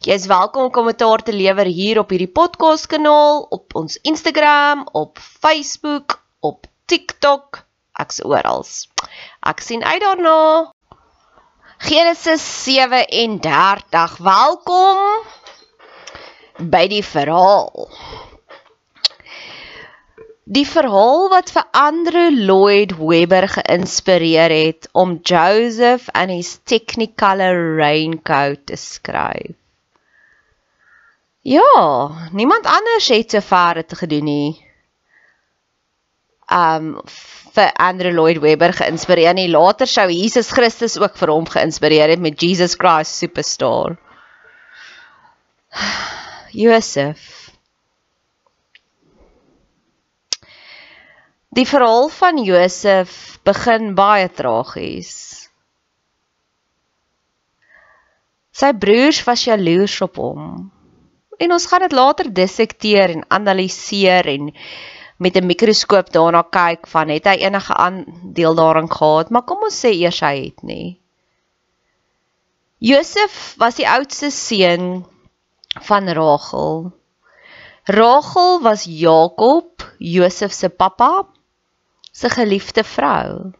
Jy is welkom om kommentaar te lewer hier op hierdie podcast kanaal, op ons Instagram, op Facebook, op TikTok, ek's oral. Ek sien uit daarna. Genesis 37. Welkom by die verhaal. Die verhaal wat vir Andrew Lloyd Webber geïnspireer het om Joseph and his Technicolor Raincoat te skryf. Ja, niemand anders het sover dit gedoen nie. Um vir Andrew Lloyd Webber geïnspireer nie. Later sou Jesus Christus ook vir hom geïnspireer het met Jesus Christ Superstar. Josef. Die verhaal van Josef begin baie tragies. Sy broers was jaloers op hom en ons gaan dit later dissekteer en analiseer en met 'n mikroskoop daarna kyk van het hy enige aandeel daarin gehad, maar kom ons sê eers hy het nie. Josef was die oudste seun van Rachel. Rachel was Jakob, Josef se pappa, se geliefde vrou.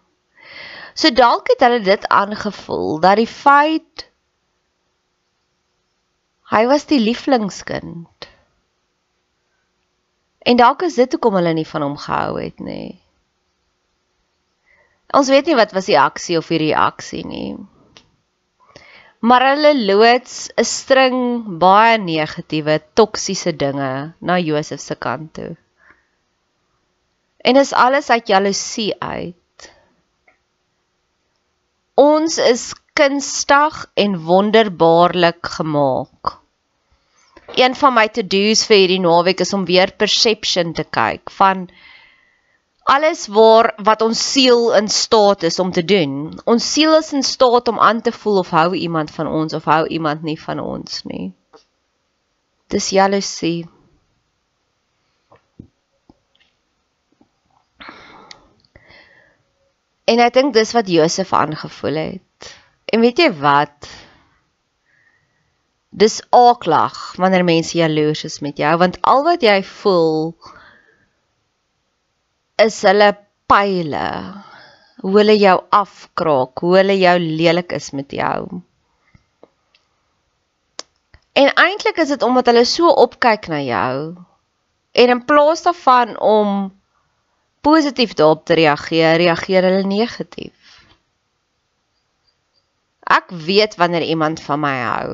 So dalk het hulle dit aangevoel dat die feit Hy was die lieflingskind. En dalk is dit hoekom hulle nie van hom gehou het nie. Ons weet nie wat was die aksie of die reaksie nie. Maar hulle loods 'n string baie negatiewe, toksiese dinge na Josef se kant toe. En is alles uit jaloesie uit. Ons is kunstig en wonderbaarlik gemaak een van my to-do's vir hierdie naweek is om weer perception te kyk van alles waar wat ons siel in staat is om te doen. Ons siel is in staat om aan te voel of hou iemand van ons of hou iemand nie van ons nie. Dis jaloesie. En ek dink dis wat Josef aangevoel het. En weet jy wat? Dis aaklag wanneer mense jaloers is met jou want al wat jy voel is hulle pile hoe hulle jou afkraak hoe hulle jou lelik is met jou en eintlik is dit omdat hulle so opkyk na jou En in plaas daarvan om positief daarop te reageer, reageer hulle negatief. Ek weet wanneer iemand van my hou.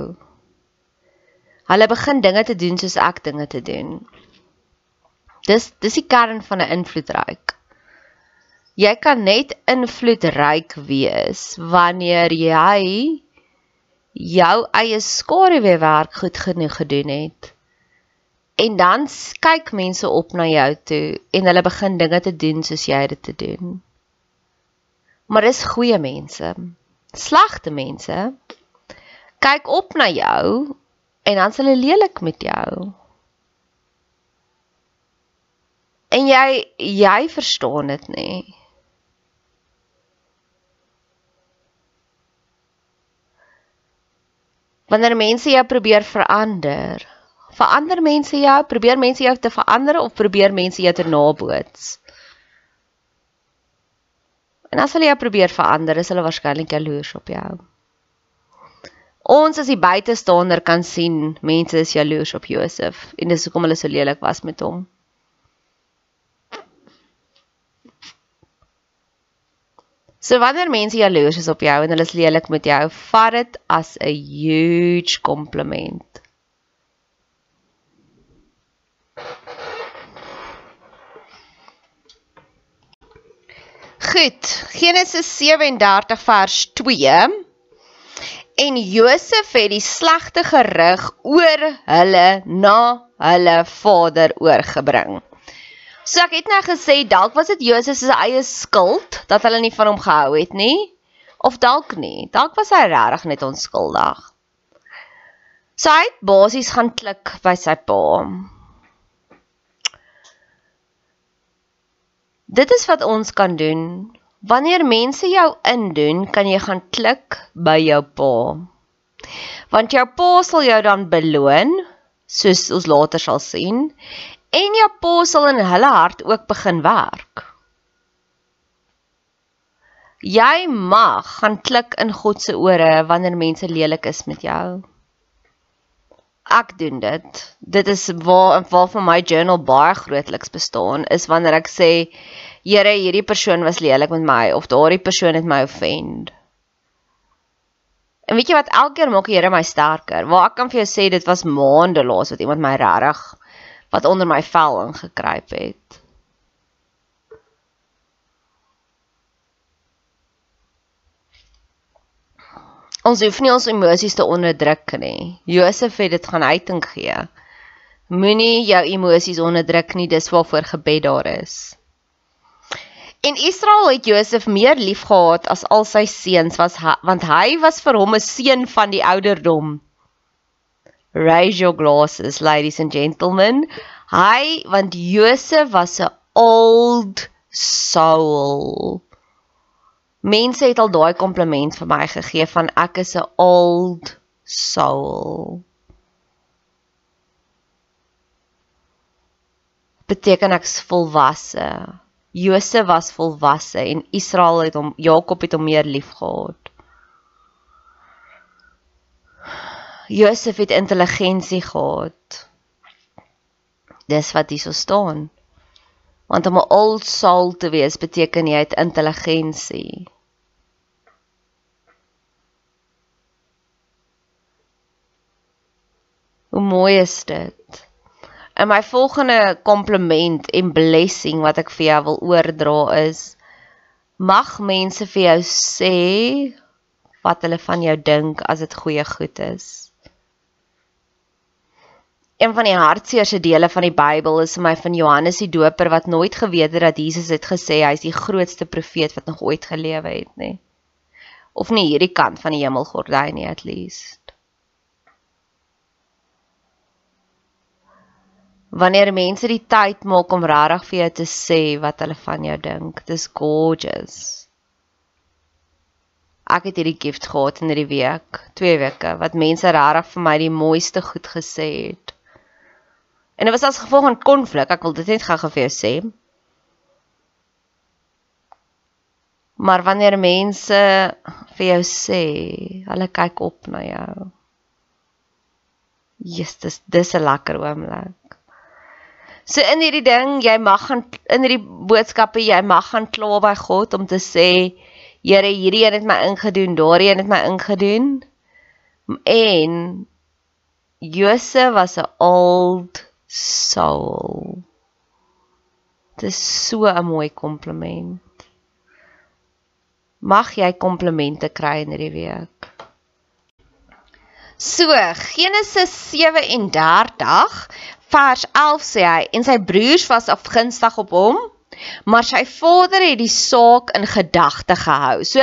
Hulle begin dinge te doen soos ek dinge te doen. Dis dis die kern van 'n invloedryk. Jy kan net invloedryk wees wanneer jy jou eie skaduweewerk goed genoeg gedoen het. En dan kyk mense op na jou toe en hulle begin dinge te doen soos jy dit te doen. Maar dis goeie mense. Slegte mense kyk op na jou en dan's hulle lelik met jou. En jy jy verstaan dit nie. Wanneer mense jou probeer verander, verander mense jou, probeer mense jou te verander of probeer mense jou te naboots? En as hulle jou probeer verander, is hulle waarskynlik jaloers op jou. Ons as die buitestander kan sien mense is jaloers op Josef en dis hoekom hulle so lelik was met hom. So wanneer mense jaloers is op jou en hulle is lelik met jou, vat dit as 'n huge compliment. Goed, Genesis 37 vers 2. En Josef het die slegte gerug oor hulle na hulle vader oorgebring. So ek het nou gesê dalk was dit Josef se eie skuld dat hulle nie van hom gehou het nie of dalk nie. Dalk was hy regtig net onskuldig. So hy het basies gaan klik by sy pa. Dit is wat ons kan doen. Wanneer mense jou indoen, kan jy gaan klik by jou pa. Want jou pa sal jou dan beloon, soos ons later sal sien, en die apostel in hulle hart ook begin werk. Jy mag gaan klik in God se ore wanneer mense lelik is met jou. Ek doen dit. Dit is waar waar van my journal baie grootliks bestaan is wanneer ek sê Here, hierdie persoon was lelik met my of daardie persoon het my offend. En weet jy wat elke keer maak die Here my sterker. Waar ek kan vir jou sê dit was maande laas wat iemand my regtig wat onder my vel ingekruip het. Ons hoef nie ons emosies te onderdruk nie. Josef het dit gaan uiting gee. Moenie jou emosies onderdruk nie, dis waarvoor gebed daar is. En Israel het Josef meer liefgehad as al sy seuns was want hy was vir hom 'n seun van die ouderdom Raise your glasses, ladies and gentlemen. Hy want Josef was 'n old soul. Mense het al daai kompliment vir my gegee van ek is 'n old soul. Beteken ek's volwasse. Josef was volwasse en Israel het hom Jakob het hom meer liefgehad. Josef het intelligensie gehad. Dis wat hier so staan. Want om 'n old soul te wees beteken jy het intelligensie. Hoe mooi is dit? En my volgende kompliment en blessing wat ek vir jou wil oordra is mag mense vir jou sê wat hulle van jou dink as dit goeie goed is een van die hartseerse dele van die Bybel is vir my van Johannes die Doper wat nooit geweet het dat Jesus het gesê hy is die grootste profeet wat nog ooit gelewe het nie. Of nie hierdie kant van die hemelgordyn nie at least. Wanneer mense die tyd maak om regtig vir jou te sê wat hulle van jou dink, dis gorgeous. Ek het hierdie gift gehad in hierdie week, 2 weke, wat mense regtig vir my die mooiste goed gesê het. En dit was as gevolg van konflik, ek wil dit net gou vir jou sê. Maar wanneer mense vir jou sê, hulle kyk op na jou. Jesus, dis 'n lekker oomblik. So in hierdie ding, jy mag gaan in hierdie boodskappe, jy mag gaan kla by God om te sê, Here, hierdie een het my ingedoen, daardie een het my ingedoen. En Josef was 'n old soul. Dit is so 'n mooi kompliment. Mag jy komplimente kry in hierdie week. So, Genesis 37 vers 11 sê hy en sy broers was afgunstig op hom, maar sy vader het die saak in gedagte gehou. So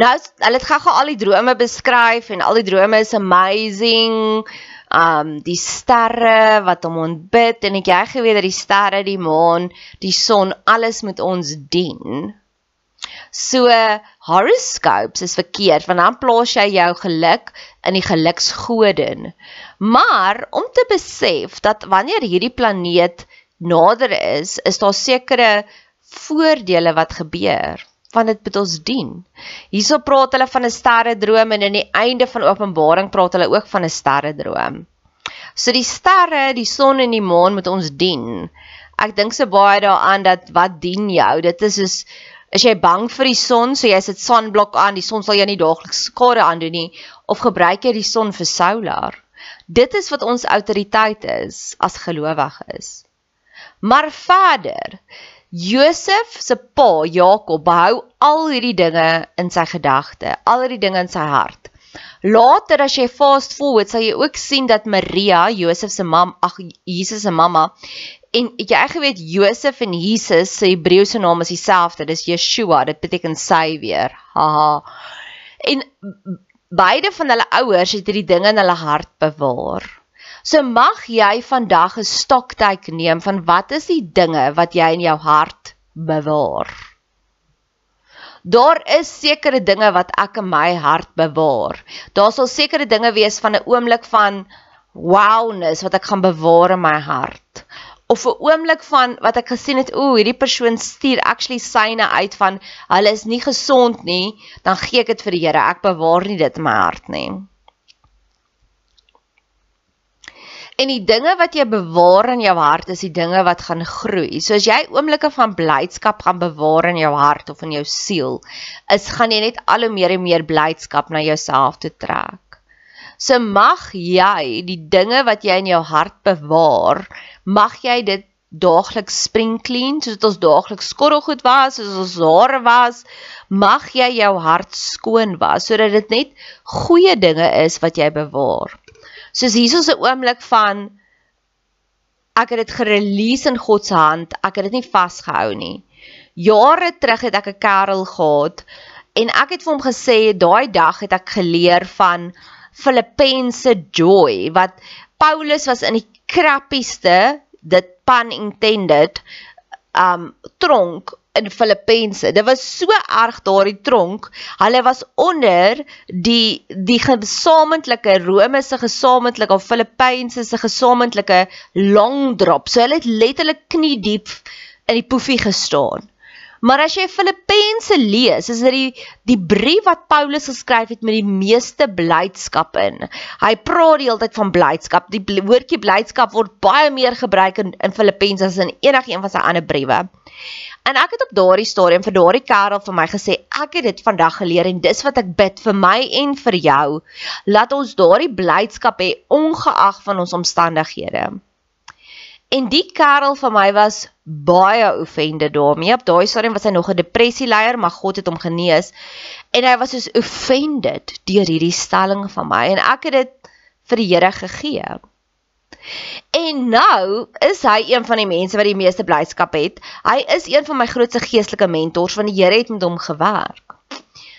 nou hulle het gou-gou al die drome beskryf en al die drome is amazing um die sterre wat hom ontbid en ek jy geweet dat die sterre, die maan, die son alles met ons dien. So horoscopes is verkeerd want dan plaas jy jou geluk in die geluksgodin. Maar om te besef dat wanneer hierdie planeet nader is, is daar sekere voordele wat gebeur want dit moet ons dien. Hierso praat hulle van 'n sterre droom en in die einde van Openbaring praat hulle ook van 'n sterre droom. So die sterre, die son en die maan moet ons dien. Ek dink so baie daaraan dat wat dien jou? Dit is soos is jy bang vir die son, so jy sit sonblok aan, die son sal jou nie daagliks skade aandoen nie of gebruik jy die son vir solar? Dit is wat ons autoriteit is as gelowiges. Maar verder, Josef se pa Jakob behou al hierdie dinge in sy gedagte, al hierdie dinge in sy hart. Later as jy fast forward, sal jy ook sien dat Maria, Josef se mam, ag Jesus se mamma, en het jy geweet Josef en Jesus se Hebreëse naam is dieselfde, dis Yeshua, dit beteken Savior. Haha. En beide van hulle ouers het hierdie dinge in hulle hart bewaar. So mag jy vandag 'n stoktyk neem van wat is die dinge wat jy in jou hart bewaar. Daar is sekere dinge wat ek in my hart bewaar. Daar sal sekere dinge wees van 'n oomblik van wowness wat ek gaan bewaar in my hart. Of 'n oomblik van wat ek gesien het, ooh, hierdie persoon stuur actually syne uit van hulle is nie gesond nie, dan gee ek dit vir die Here. Ek bewaar nie dit in my hart nie. En die dinge wat jy bewaar in jou hart is die dinge wat gaan groei. So as jy oomblikke van blydskap gaan bewaar in jou hart of in jou siel, is gaan jy net al hoe meer en meer blydskap na jouself toe trek. So mag jy die dinge wat jy in jou hart bewaar, mag jy dit daagliks spring clean soos dit ons daagliks skorrelgoed was, soos ons hare was, mag jy jou hart skoon was sodat dit net goeie dinge is wat jy bewaar. Soos hiersoos 'n oomblik van ek het dit gerelease in God se hand, ek het dit nie vasgehou nie. Jare terug het ek 'n kerel gehad en ek het vir hom gesê daai dag het ek geleer van Filippense joy wat Paulus was in die krappieste dit pun intended um tronk in Filippense. Dit was so erg daardie tronk. Hulle was onder die die gesamentlike Rome se gesamentlike of Filippense se gesamentlike long drop. So hulle het letterlik knie diep in die poefie gestaan. Maar as jy Filippense lees, is dit die die brief wat Paulus geskryf het met die meeste blydskap in. Hy praat die hele tyd van blydskap. Die woordjie blydskap word baie meer gebruik in in Filippense as in enige een van sy ander briewe. En ek het op daardie stadium vir daardie kerel vir my gesê, ek het dit vandag geleer en dis wat ek bid vir my en vir jou. Laat ons daardie blydskap hê ongeag van ons omstandighede. En die kerel vir my was baie offended daarmee. Op daai stadium was hy nog 'n depressieleier, maar God het hom genees. En hy was so offended deur hierdie stelling van my en ek het dit vir die Here gegee. En nou is hy een van die mense wat die meeste blydskap het. Hy is een van my grootste geestelike mentors want die Here het met hom gewerk.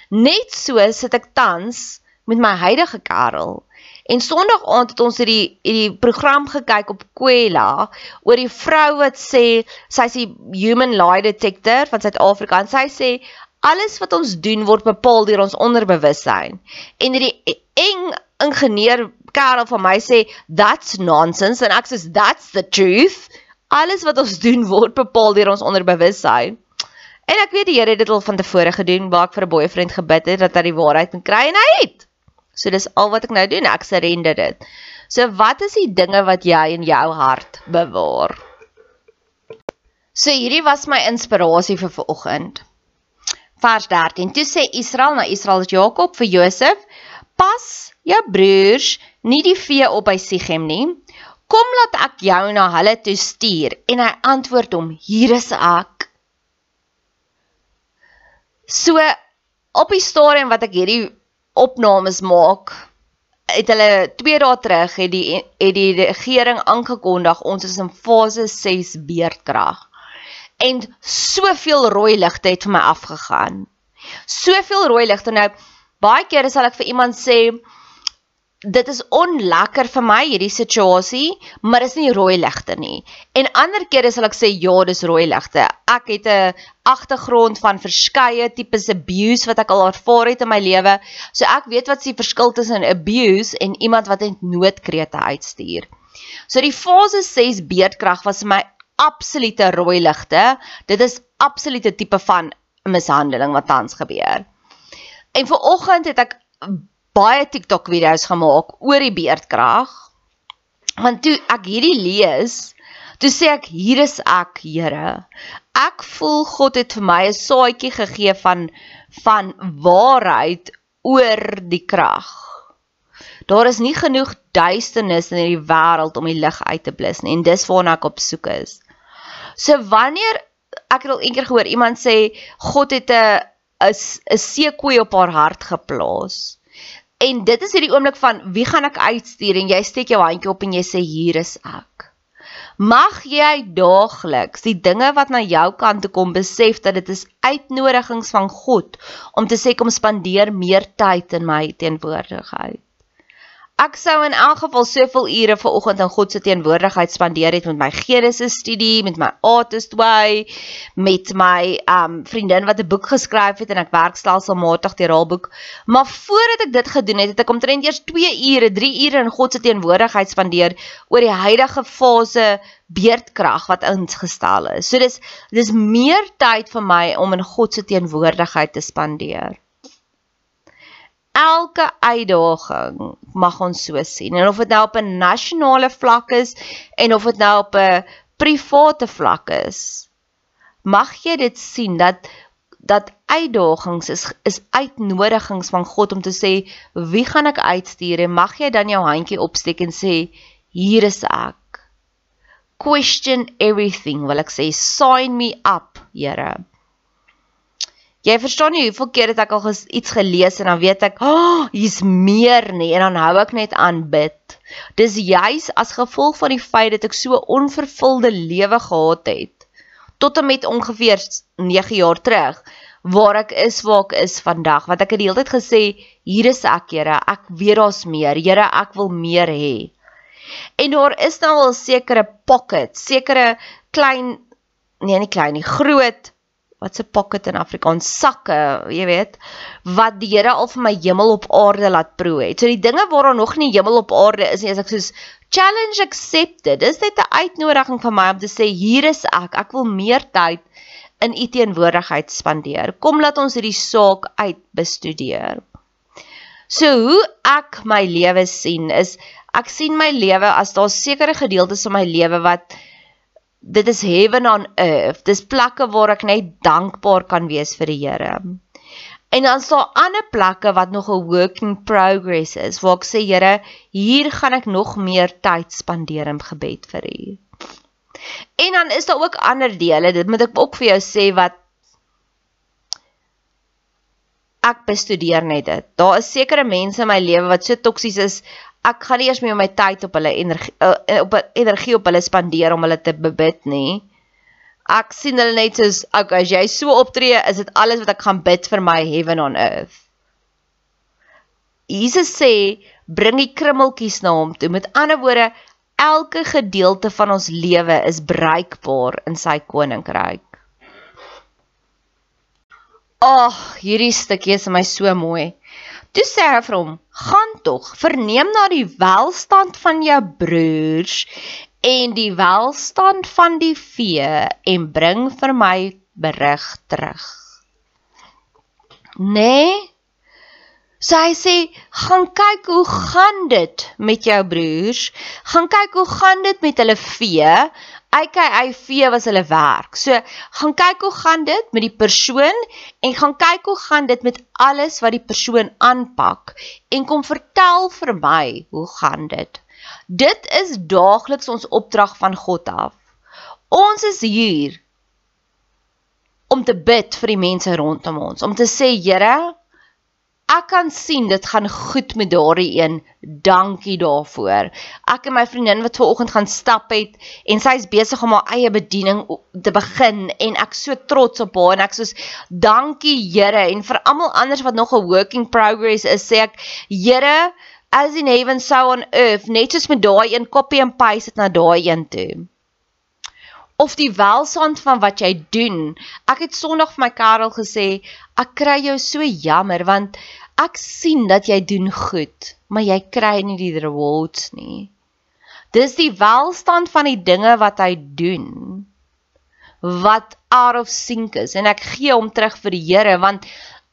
Net so sit ek tans met my huidige kerel. En Sondag aand het ons hierdie hierdie program gekyk op Kwela oor die vrou wat sê sy's die human lie detector van Suid-Afrika en sy sê alles wat ons doen word bepaal deur ons onderbewussyn. En hierdie eng ingenieur kerel van my sê that's nonsense en ek sê that's the truth. Alles wat ons doen word bepaal deur ons onderbewussyn. En ek weet die Here het dit al van tevore gedoen, waar ek vir 'n boyfriend gebid het dat hy die waarheid moet kry en hy het. So dis al wat ek nou doen, ek surrender dit. So wat is die dinge wat jy in jou hart bewaar? So hierdie was my inspirasie vir vanoggend. Vers 13. Toe sê Israel na Israel se Jakob vir Josef: "Pas jou broers nie die vee op by Sichem nie. Kom laat ek jou na hulle toe stuur." En hy antwoord hom: "Hier is ek." So op die stadium wat ek hierdie opnames maak, het hulle 2 dae terug het die het die regering aangekondig ons is in fase 6 beerdkrag en soveel rooi ligte het vir my afgegaan. Soveel rooi ligte nou baie kere sal ek vir iemand sê dit is onlekker vir my hierdie situasie, maar dis nie rooi ligte nie. En ander kere sal ek sê ja, dis rooi ligte. Ek het 'n agtergrond van verskeie tipes abuse wat ek al ervaar het in my lewe. So ek weet wat se verskil tussen abuse en iemand wat net noodkrete uitstuur. So die fase 6 beerdkrag was vir my absolute rooi ligte. Dit is absolute tipe van mishandeling wat tans gebeur. En vir oggend het ek baie TikTok video's gemaak oor die beerdkrag. Want toe ek hierdie lees, toe sê ek hier is ek, Here. Ek voel God het vir my 'n saadjie gegee van van waarheid oor die krag. Daar is nie genoeg duisternis in hierdie wêreld om die lig uit te blus nie en dis waarna ek op soek is. So wanneer ek het al eendag gehoor iemand sê God het 'n 'n seekoei op haar hart geplaas. En dit is hierdie oomblik van wie gaan ek uitstuur en jy steek jou handjie op en jy sê hier is ek. Mag jy daagliks die dinge wat na jou kant toe kom besef dat dit is uitnodigings van God om te sê kom spandeer meer tyd in my teenwoordigheid. Ek sou in elk geval soveel ure ver oggend in God se teenwoordigheid spandeer het met my Genesis studie, met my Artist Way, met my um vriendin wat 'n boek geskryf het en ek werk stelselmatig deur haar boek. Maar voordat ek dit gedoen het, het ek omtrent eers 2 ure, 3 ure in God se teenwoordigheid spandeer oor die huidige fase beerdkrag wat ingestel is. So dis dis meer tyd vir my om in God se teenwoordigheid te spandeer elke uitdaging mag ons so sien. En of dit nou op 'n nasionale vlak is en of dit nou op 'n private vlak is, mag jy dit sien dat dat uitdagings is is uitnodigings van God om te sê wie gaan ek uitstuur en mag jy dan jou handjie opsteek en sê hier is ek. Question everything wil ek sê sign me up, Here. Jy verstaan nie hoeveel keer het ek al iets gelees en dan weet ek, "Ag, oh, hier's meer nie" en dan hou ek net aan bid. Dis juis as gevolg van die feit dat ek so onvervulde lewe gehad het tot en met ongeveer 9 jaar terug waar ek is waar ek is vandag. Wat ek het die hele tyd gesê hier is ek Here. Ek weet daar's meer. Here ek wil meer hê. En daar is nou al sekere pockets sekere klein nee nie klein nie groot wat se pocket in Afrikaans sakke, jy weet, wat die Here al vir my hemel op aarde laat proe het. So die dinge waar daar nog nie hemel op aarde is nie, as ek soos challenge accepted. Dis net 'n uitnodiging vir my om te sê hier is ek. Ek wil meer tyd in u teenwoordigheid spandeer. Kom laat ons hierdie saak uitbestudeer. So hoe ek my lewe sien is ek sien my lewe as daar sekere gedeeltes van my lewe wat dit is heaven on earth. Dis plekke waar ek net dankbaar kan wees vir die Here. En dan is daar ander plekke wat nog 'n work in progress is waar ek sê Here, hier gaan ek nog meer tyd spandeer in gebed vir U. En dan is daar ook ander dele, dit moet ek ook vir jou sê wat ek bestudeer net dit. Daar is sekere mense in my lewe wat so toksies is ek gaan nie eers meer my tyd op hulle energie uh, op energie op hulle spandeer om hulle te bebid nie. Ek sien hulle net soos okay, as jy so optree, is dit alles wat ek gaan bid vir my heaven on earth. Jesus sê, bring die krummeltjies na hom toe. Met ander woorde, elke gedeelte van ons lewe is bruikbaar in sy koninkryk. Ag, oh, hierdie stukkie is my so mooi. Toe sê hy vir hom: "Gaan tog, verneem na die welstand van jou broers en die welstand van die vee en bring vir my berig terug." Nee. So hy sê, "Gaan kyk hoe gaan dit met jou broers? Gaan kyk hoe gaan dit met hulle vee? AKIV was hulle werk. So gaan kyk hoe gaan dit met die persoon en gaan kyk hoe gaan dit met alles wat die persoon aanpak en kom vertel vir my hoe gaan dit. Dit is daagliks ons opdrag van God af. Ons is hier om te bid vir die mense rondom ons, om te sê Here, ek kan sien dit gaan goed met daardie een. Dankie daarvoor. Ek en my vriendin wat ver oggend gaan stap het en sy is besig om haar eie bediening te begin en ek so trots op haar en ek soos dankie Here en vir almal anders wat nog 'n working progress is, sê ek Here, as in heaven so on earth, net soos met daai een copy and paste dit na daai een toe of die welstand van wat jy doen. Ek het Sondag vir my Karel gesê, ek kry jou so jammer want ek sien dat jy doen goed, maar jy kry nie die rewards nie. Dis die welstand van die dinge wat hy doen wat out of sync is. En ek gee hom terug vir die Here want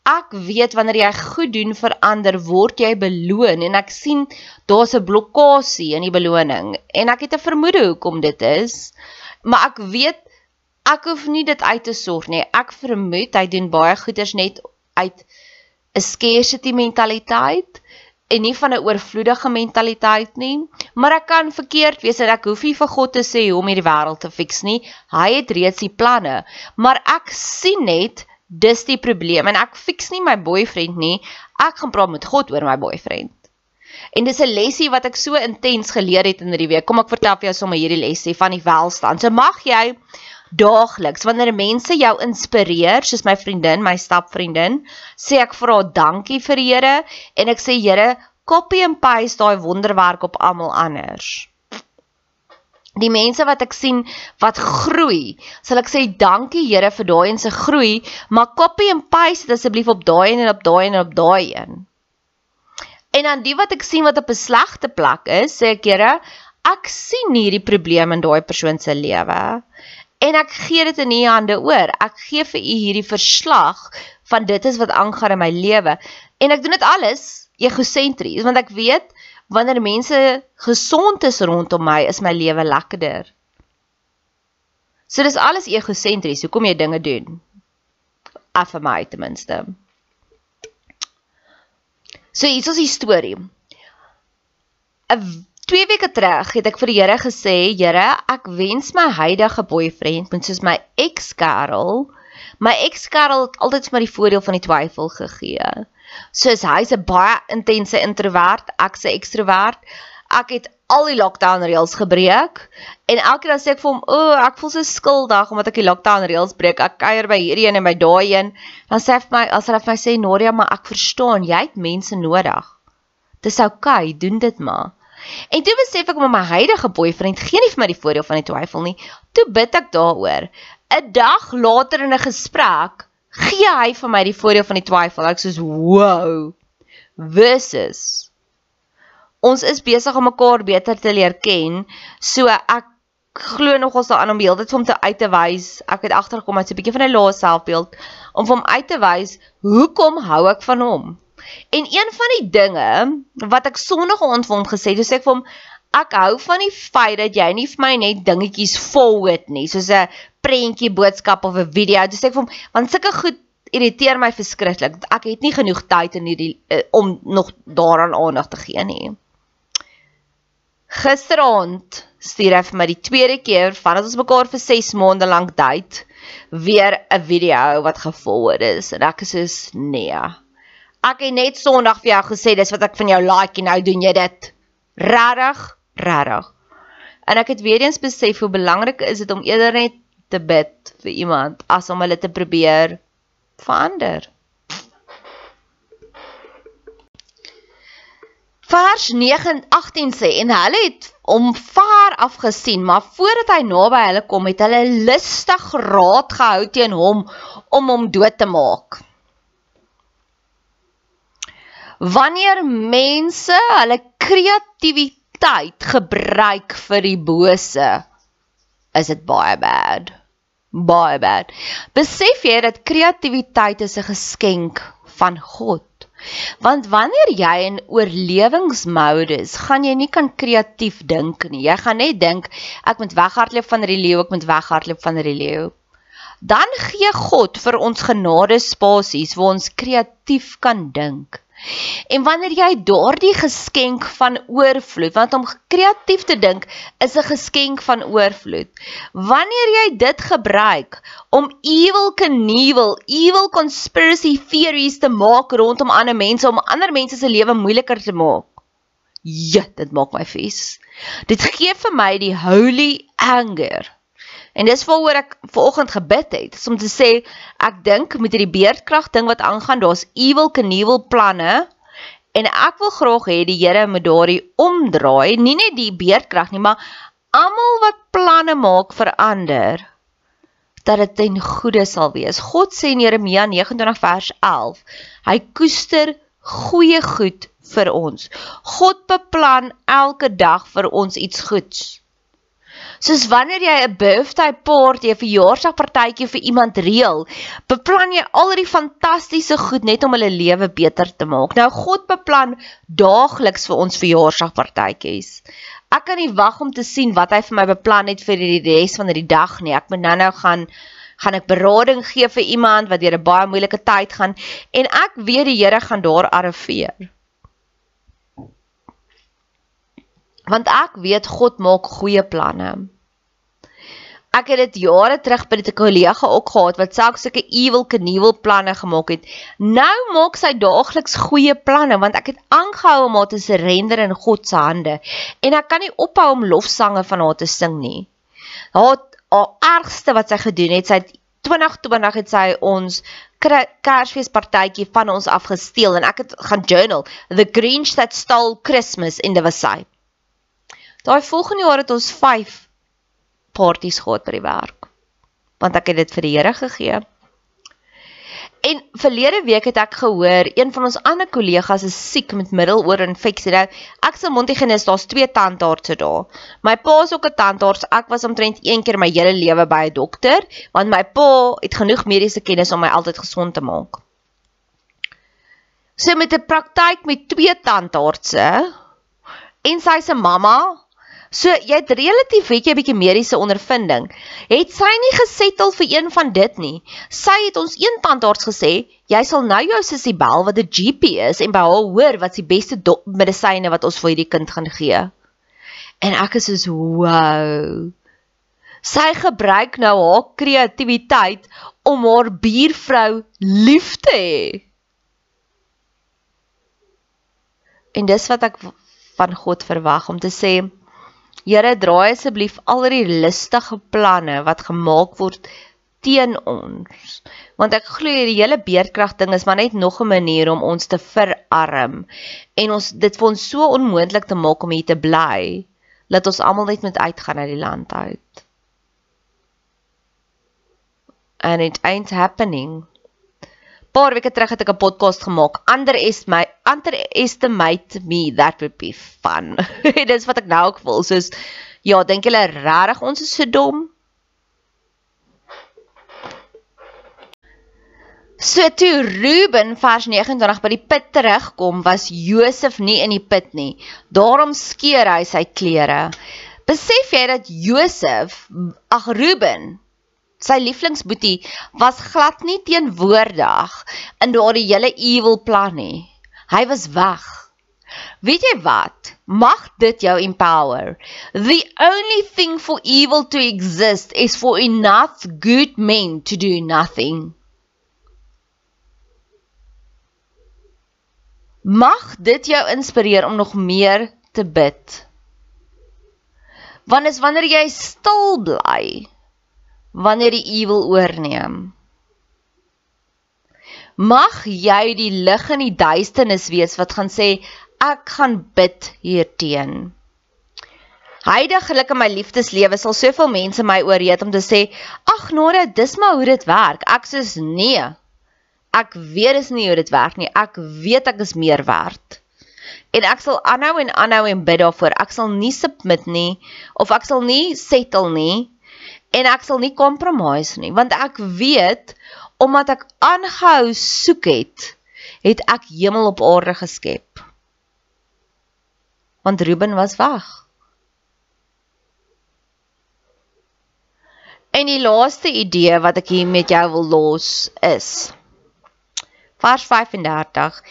ek weet wanneer jy goed doen vir ander word jy beloon. En ek sien daar's 'n blokkasie in die beloning. En ek het 'n vermoede hoekom dit is maar ek weet ek hoef nie dit uit te sorg nie. Ek vermoed hy doen baie goeders net uit 'n scarcity mentaliteit en nie van 'n oorvloedige mentaliteit nie. Maar ek kan verkeerd wees en ek hoef nie vir God te sê hoe om hierdie wêreld te fix nie. Hy het reeds die planne. Maar ek sien net dis die probleem en ek fix nie my boyfriend nie. Ek gaan praat met God oor my boyfriend. En dis 'n lesie wat ek so intens geleer het in hierdie week. Kom ek vertel vir jou sommer hierdie lesie van die welstand. So mag jy daagliks wanneer mense jou inspireer soos my vriendin, my stapvriendin, sê ek vir haar dankie vir die Here en ek sê Here, copy and paste daai wonderwerk op almal anders. Die mense wat ek sien wat groei, sal ek sê dankie Here vir daai en se groei, maar copy and paste dit asseblief op daai en op daai en op daai een. En dan die wat ek sien wat op 'n slegte plek is, sê ek Here, ek sien hierdie probleem in daai persoon se lewe en ek gee dit in u hande oor. Ek gee vir u hierdie verslag van dit is wat aangaan in my lewe. En ek doen dit alles egosentries want ek weet wanneer mense gesond is rondom my, is my lewe lekkerder. So dis alles egosentries. Hoekom jy dinge doen? Af vir my ten minste. So hier is die storie. 'n 2 weke terug het ek vir die Here gesê, Here, ek wens my huidige boyfriend moet soos my ex-kerel, my ex-kerel het altyd vir my die voordeel van die twyfel gegee. Soos hy's 'n baie intense introvert, ek's 'n ekstrovert. Ek het al die lockdown reëls gebreek en elke keer dan sê ek vir hom, "O, oh, ek voel so skuldig omdat ek die lockdown reëls breek. Ek kuier by hierdie een en by daai een." Dan sê hy vir my, as hy vir my sê, "Noria, maar ek verstaan, jy het mense nodig." Dis oukei, okay, doen dit maar. En toe besef ek om my huidige boyfriend gee nie vir my die voordeel van die twyfel nie. Toe bid ek daaroor. 'n Dag later in 'n gesprek gee hy vir my die voordeel van die twyfel. Ek soos, "Wow." Versus ons is besig om mekaar beter te leer ken. So ek glo nogals daaraan om heeltyd vir hom te uit te wys. Ek het agtergekom met so 'n bietjie van 'n lae selfbeeld om hom uit te wys hoekom hou ek van hom. En een van die dinge wat ek sonder geontwond gesê het, sê ek vir hom ek hou van die feit dat jy nie vir my net dingetjies forward nie, soos 'n prentjie boodskap of 'n video. Dis sê ek vir hom want sulke goed irriteer my verskriklik. Ek het nie genoeg tyd in hierdie uh, om nog daaraan aandag te gee nie. Gisteraand stuur hy vir my die tweede keer vandat ons mekaar vir 6 maande lank date weer 'n video wat gevolg is en ek is soos nee. Ek het net Sondag vir jou gesê dis wat ek van jou like en nou doen jy dit. Regtig, regtig. En ek het weer eens besef hoe belangrik is dit om eerder net te bid vir iemand as om hulle te probeer verander. Vers 9:18 sê en hulle het hom ver af gesien, maar voordat hy naby hulle kom, het hulle lustig raad gehou teen hom om hom dood te maak wanneer mense hulle kreatiwiteit gebruik vir die bose is dit baie bad baie bad besef jy dat kreatiwiteit is 'n geskenk van God Want wanneer jy in oorlewingsmodus, gaan jy nie kan kreatief dink nie. Jy gaan net dink ek moet weghardloop van die leeu, ek moet weghardloop van die leeu. Dan gee God vir ons genade spasies waar ons kreatief kan dink. En wanneer jy daardie geskenk van oorvloed, want om kreatief te dink is 'n geskenk van oorvloed. Wanneer jy dit gebruik om evil knievel, evil conspiracy theories te maak rondom ander mense om ander mense se lewe moeiliker te maak. Ja, dit maak my vies. Dit gee vir my die holy anger En dis waaroor ek vanoggend gebid het, om te sê ek dink met hierdie beerdkrag ding wat aangaan, daar's evil knievel planne en ek wil graag hê die Here moet daardie omdraai, nie net die beerdkrag nie, maar almal wat planne maak vir ander dat dit ten goeie sal wees. God sê in Jeremia 29 vers 11, hy koester goeie goed vir ons. God beplan elke dag vir ons iets goeds. Soos wanneer jy 'n birthday party, 'n verjaarsdagpartytjie vir iemand reël, beplan jy al die fantastiese goed net om hulle lewe beter te maak. Nou God beplan daagliks vir ons verjaarsdagpartytjies. Ek kan nie wag om te sien wat hy vir my beplan het vir die res van die dag nie. Ek moet nou-nou gaan gaan ek berading gee vir iemand wat deur 'n baie moeilike tyd gaan en ek weet die Here gaan daar arriveer. Want ek weet God maak goeie planne. Ek het dit jare terug by 'n kollega ook gehad wat selfs sulke evil knievel planne gemaak het. Nou maak sy daagliks goeie planne want ek het aangehou om haar te surrender in God se hande en ek kan nie ophou om lofsange van haar te sing nie. Haar haar ergste wat sy gedoen het, sy het 2020 het sy ons Kersfeespartytjie van ons afgesteel en ek het gaan journal The Grinch that stole Christmas in the Versailles. Daai volgende jaar het ons 5 partytjies gehad by die werk. Want ek het dit vir die Here gegee. En verlede week het ek gehoor een van ons ander kollegas is siek met middeloorinfeksie. Nou, ek se mondhygiënis, daar's twee tandartse daar. My pa is ook 'n tandarts. Ek was omtrent een keer my hele lewe by 'n dokter, want my pa het genoeg mediese kennis om my altyd gesond te maak. So met 'n praktyk met twee tandartse en sy se mamma So jy het relatief weet jy 'n bietjie mediese ondervinding. Het sy nie gesettel vir een van dit nie. Sy het ons een tandarts gesê, jy sal nou jou sussie bel wat 'n GP is en by haar hoor wat die beste medisyne wat ons vir hierdie kind gaan gee. En ek is so wow. Sy gebruik nou haar kreatiwiteit om haar buurvrou lief te hê. En dis wat ek van God verwag om te sê Here, draai asseblief al die listige planne wat gemaak word teen ons. Want ek glo die hele beerdkrag ding is maar net nog 'n manier om ons te verarm en ons dit vir ons so onmoontlik te maak om hier te bly dat ons almal net moet uitgaan uit die land uit. And it ain't happening paar weke terug het ek 'n podcast gemaak. Underestimate underestimate me that would be fun. Dis wat ek nou ook voel. Soos ja, dink julle regtig ons is so dom? So toe Ruben vers 29 by die put terugkom, was Josef nie in die put nie. Daarom skeur hy sy klere. Besef jy dat Josef, ag Ruben, sy lieflingsboetie was glad nie teenwoordig in daardie hele evil plan nie. Hy was weg. Weet jy wat? Mag dit jou empower. The only thing for evil to exist is for enough good men to do nothing. Mag dit jou inspireer om nog meer te bid. Want is wanneer jy stil bly, wanneer die ewel oorneem. Mag jy die lig in die duisternis wees wat gaan sê ek gaan bid hierteen. Heidiglik in my liefdeslewe sal soveel mense my ooreed om te sê ag Nora dis maar hoe dit werk. Ek sê nee. Ek weet dis nie hoe dit werk nie. Ek weet ek is meer werd. En ek sal aanhou en aanhou en bid daarvoor. Ek sal nie submit nie of ek sal nie settle nie en ek sal nie compromise nie want ek weet omdat ek aangehou soek het het ek hemel op aarde geskep. Want Ruben was weg. En die laaste idee wat ek hier met jou wil los is vers 35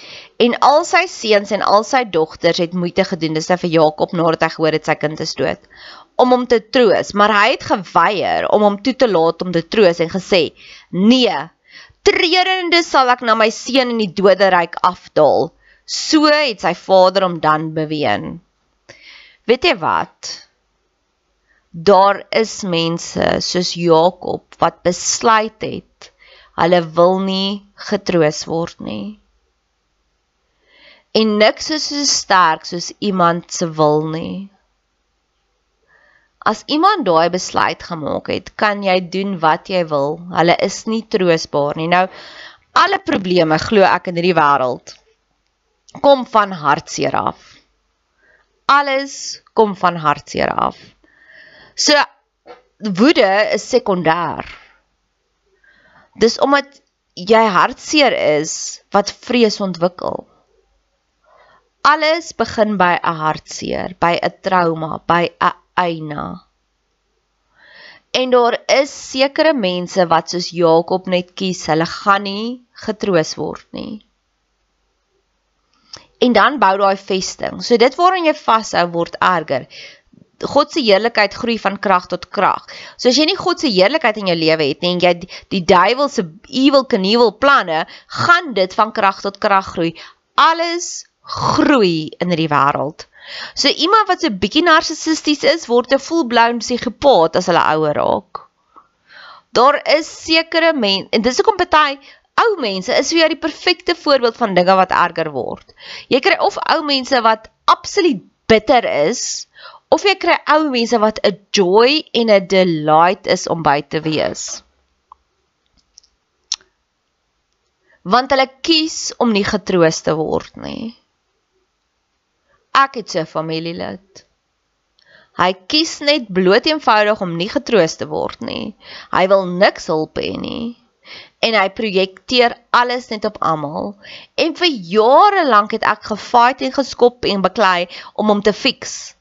en al sy seuns en al sy dogters het moeite gedoen dis nou vir Jakob nadat hy gehoor het sy kind is dood om hom te troos. Maar hy het geweier om hom toe te laat om te troos en gesê nee treurende sal ek na my seun in die doderyk afdaal. So het sy vader hom dan beween. Weet jy wat? Daar is mense soos Jakob wat besluit het Hulle wil nie getroos word nie. En niks is so sterk soos iemand se wil nie. As iemand daai besluit gemaak het, kan jy doen wat jy wil. Hulle is nie troosbaar nie. Nou alle probleme glo ek in hierdie wêreld kom van hartseer af. Alles kom van hartseer af. So woede is sekondêr. Dis omdat jy hartseer is wat vrees ontwikkel. Alles begin by 'n hartseer, by 'n trauma, by 'n eina. En daar is sekere mense wat soos Jakob net kies, hulle gaan nie getroos word nie. En dan bou daai vesting. So dit waaraan jy vashou word erger. God se heerlikheid groei van krag tot krag. So as jy nie God se heerlikheid in jou lewe het nie en jy die, die duiwel se evil knievel planne, gaan dit van krag tot krag groei. Alles groei in hierdie wêreld. So iemand wat so bietjie narcissisties is, word 'n full-blown psigopaat as hulle ouer raak. Daar is sekere mense en dis hoekom party ou mense is vir jou die perfekte voorbeeld van dinge wat erger word. Jy kry of ou mense wat absoluut bitter is of jy kry ou mense wat 'n joy en 'n delight is om by te wees. Want hulle kies om nie getroos te word nie. Ek het so 'n familielid. Hy kies net bloot eenvoudig om nie getroos te word nie. Hy wil niks hulp hê nie. En hy projekteer alles net op almal. En vir jare lank het ek gefight en geskop en beklei om hom te fix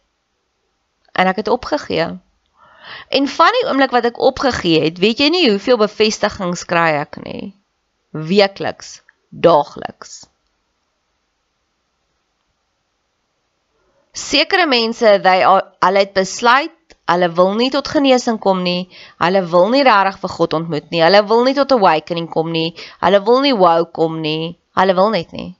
en ek het opgegee. En van die oomblik wat ek opgegee het, weet jy nie hoeveel bevestigings kry ek nie. Weekliks, daagliks. Sekere mense, they hulle het besluit, hulle wil nie tot genesing kom nie. Hulle wil nie regtig vir God ontmoet nie. Hulle wil nie tot awakening kom nie. Hulle wil nie wow kom nie. Hulle wil net nie.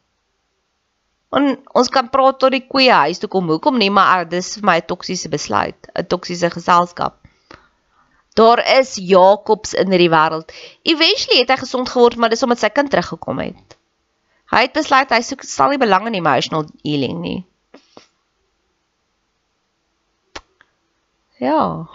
En ons kan praat tot die koeie huis toe kom. Hoekom nie? Maar ah, dis vir my 'n toksiese besluit, 'n toksiese geselskap. Daar is Jakobs in hierdie wêreld. Eventually het hy gesond geword, maar dis omdat sy kind teruggekom het. Hy het besluit hy soek sal nie belang in emotional healing nie. Ja.